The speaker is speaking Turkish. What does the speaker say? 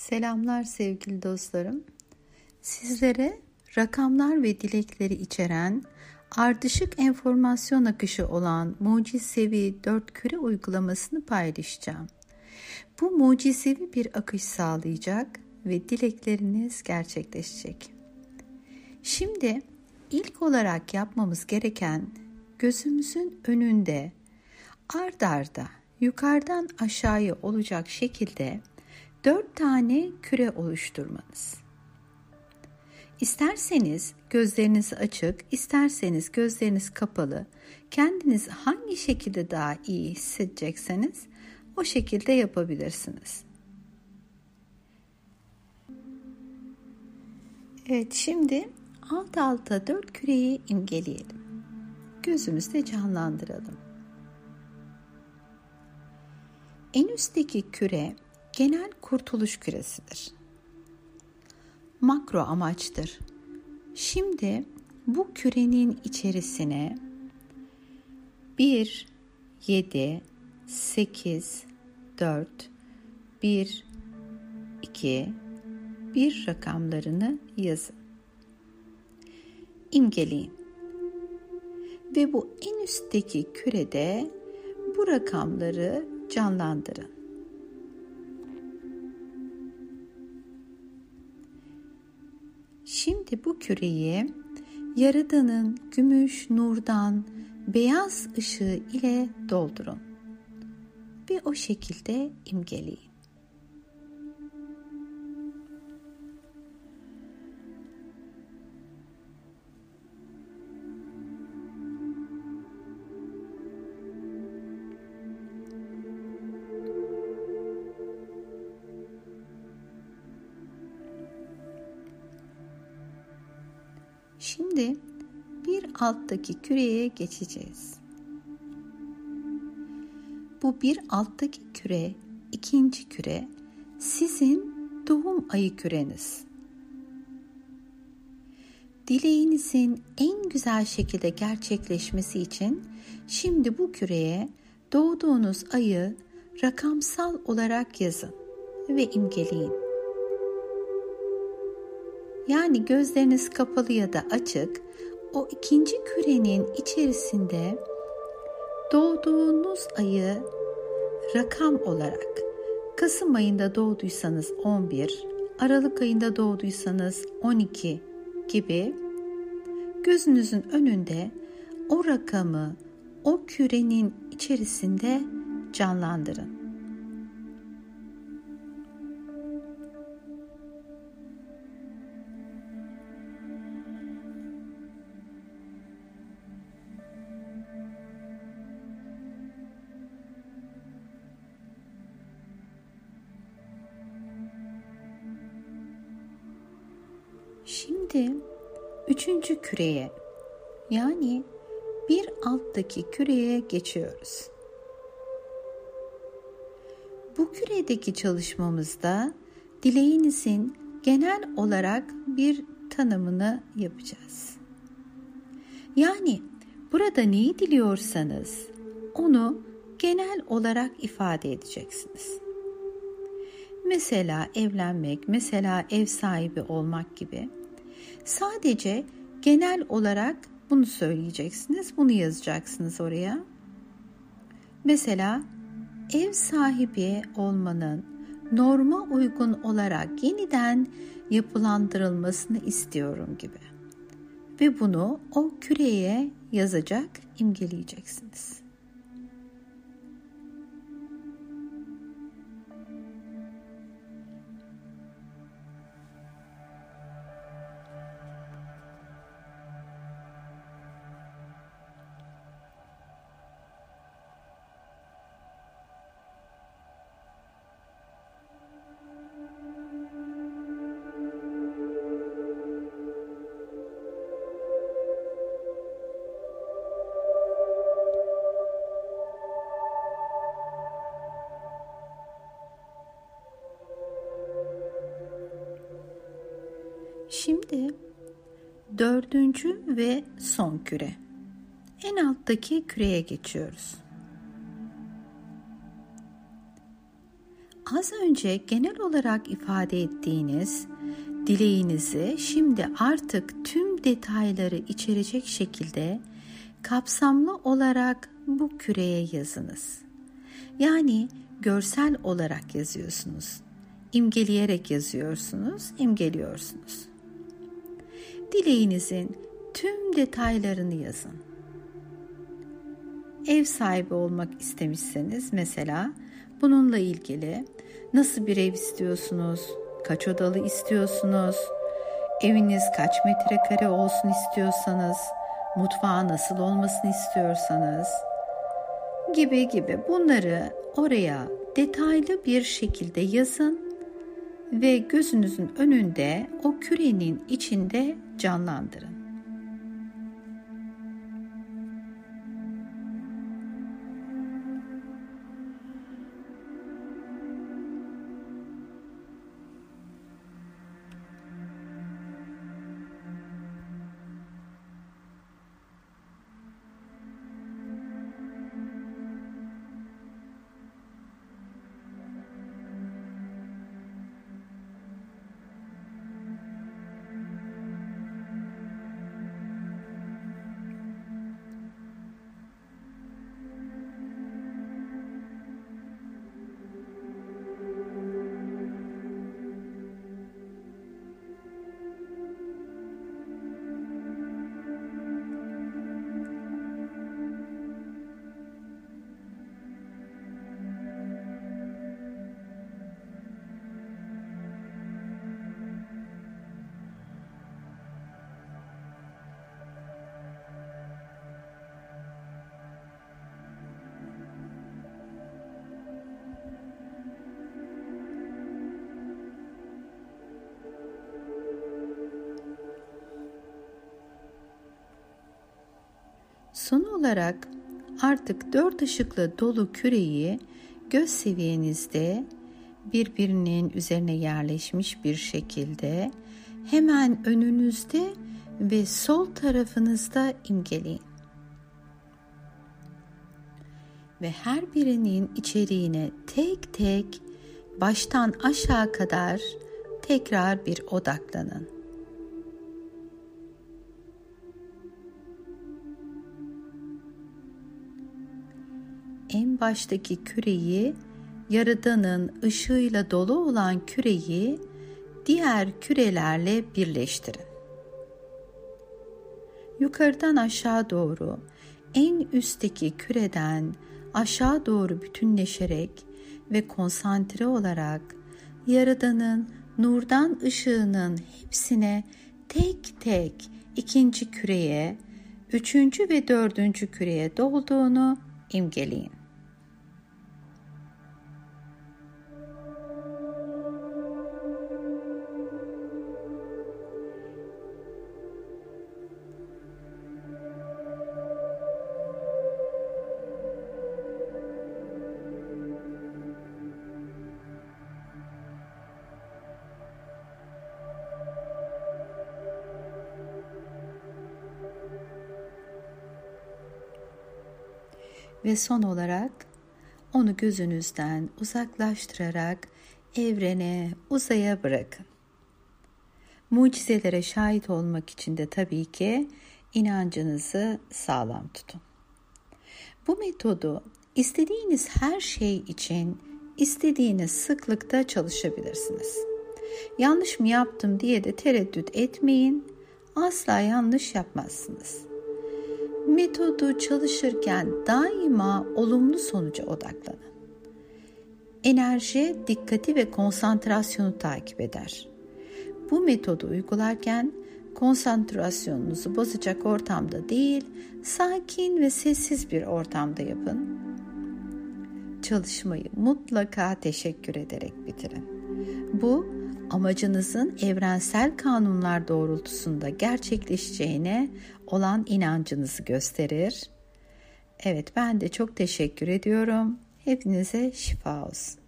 Selamlar sevgili dostlarım. Sizlere rakamlar ve dilekleri içeren ardışık enformasyon akışı olan mucizevi dört küre uygulamasını paylaşacağım. Bu mucizevi bir akış sağlayacak ve dilekleriniz gerçekleşecek. Şimdi ilk olarak yapmamız gereken gözümüzün önünde ard arda yukarıdan aşağıya olacak şekilde dört tane küre oluşturmanız. İsterseniz gözleriniz açık, isterseniz gözleriniz kapalı, kendiniz hangi şekilde daha iyi hissedecekseniz o şekilde yapabilirsiniz. Evet şimdi alt alta dört küreyi imgeleyelim. Gözümüzde canlandıralım. En üstteki küre genel kurtuluş küresidir. Makro amaçtır. Şimdi bu kürenin içerisine 1, 7, 8, 4, 1, 2, 1 rakamlarını yazın. İmgeleyin. Ve bu en üstteki kürede bu rakamları canlandırın. Şimdi bu küreyi Yaradan'ın gümüş nurdan beyaz ışığı ile doldurun ve o şekilde imgeleyin. Şimdi bir alttaki küreye geçeceğiz. Bu bir alttaki küre, ikinci küre sizin doğum ayı küreniz. Dileğinizin en güzel şekilde gerçekleşmesi için şimdi bu küreye doğduğunuz ayı rakamsal olarak yazın ve imgeleyin. Yani gözleriniz kapalı ya da açık o ikinci kürenin içerisinde doğduğunuz ayı rakam olarak Kasım ayında doğduysanız 11, Aralık ayında doğduysanız 12 gibi gözünüzün önünde o rakamı o kürenin içerisinde canlandırın. Şimdi üçüncü küreye yani bir alttaki küreye geçiyoruz. Bu küredeki çalışmamızda dileğinizin genel olarak bir tanımını yapacağız. Yani burada neyi diliyorsanız onu genel olarak ifade edeceksiniz. Mesela evlenmek, mesela ev sahibi olmak gibi Sadece genel olarak bunu söyleyeceksiniz, bunu yazacaksınız oraya. Mesela ev sahibi olmanın norma uygun olarak yeniden yapılandırılmasını istiyorum gibi. Ve bunu o küreye yazacak, imgeleyeceksiniz. Şimdi dördüncü ve son küre. En alttaki küreye geçiyoruz. az önce genel olarak ifade ettiğiniz dileğinizi şimdi artık tüm detayları içerecek şekilde kapsamlı olarak bu küreye yazınız. Yani görsel olarak yazıyorsunuz. İmgeleyerek yazıyorsunuz, imgeliyorsunuz. Dileğinizin tüm detaylarını yazın. Ev sahibi olmak istemişseniz mesela bununla ilgili nasıl bir ev istiyorsunuz, kaç odalı istiyorsunuz, eviniz kaç metrekare olsun istiyorsanız, mutfağı nasıl olmasını istiyorsanız gibi gibi bunları oraya detaylı bir şekilde yazın ve gözünüzün önünde o kürenin içinde canlandırın. Son olarak artık dört ışıkla dolu küreyi göz seviyenizde birbirinin üzerine yerleşmiş bir şekilde hemen önünüzde ve sol tarafınızda imgeleyin. Ve her birinin içeriğine tek tek baştan aşağı kadar tekrar bir odaklanın. En baştaki küreyi Yaradan'ın ışığıyla dolu olan küreyi diğer kürelerle birleştirin. Yukarıdan aşağı doğru en üstteki küreden aşağı doğru bütünleşerek ve konsantre olarak Yaradan'ın nurdan ışığının hepsine tek tek ikinci küreye, üçüncü ve dördüncü küreye dolduğunu imgeleyin. Ve son olarak onu gözünüzden uzaklaştırarak evrene, uzaya bırakın. Mucizelere şahit olmak için de tabii ki inancınızı sağlam tutun. Bu metodu istediğiniz her şey için istediğiniz sıklıkta çalışabilirsiniz. Yanlış mı yaptım diye de tereddüt etmeyin. Asla yanlış yapmazsınız metodu çalışırken daima olumlu sonuca odaklanın. Enerji, dikkati ve konsantrasyonu takip eder. Bu metodu uygularken konsantrasyonunuzu bozacak ortamda değil, sakin ve sessiz bir ortamda yapın. Çalışmayı mutlaka teşekkür ederek bitirin. Bu amacınızın evrensel kanunlar doğrultusunda gerçekleşeceğine olan inancınızı gösterir. Evet ben de çok teşekkür ediyorum. Hepinize şifa olsun.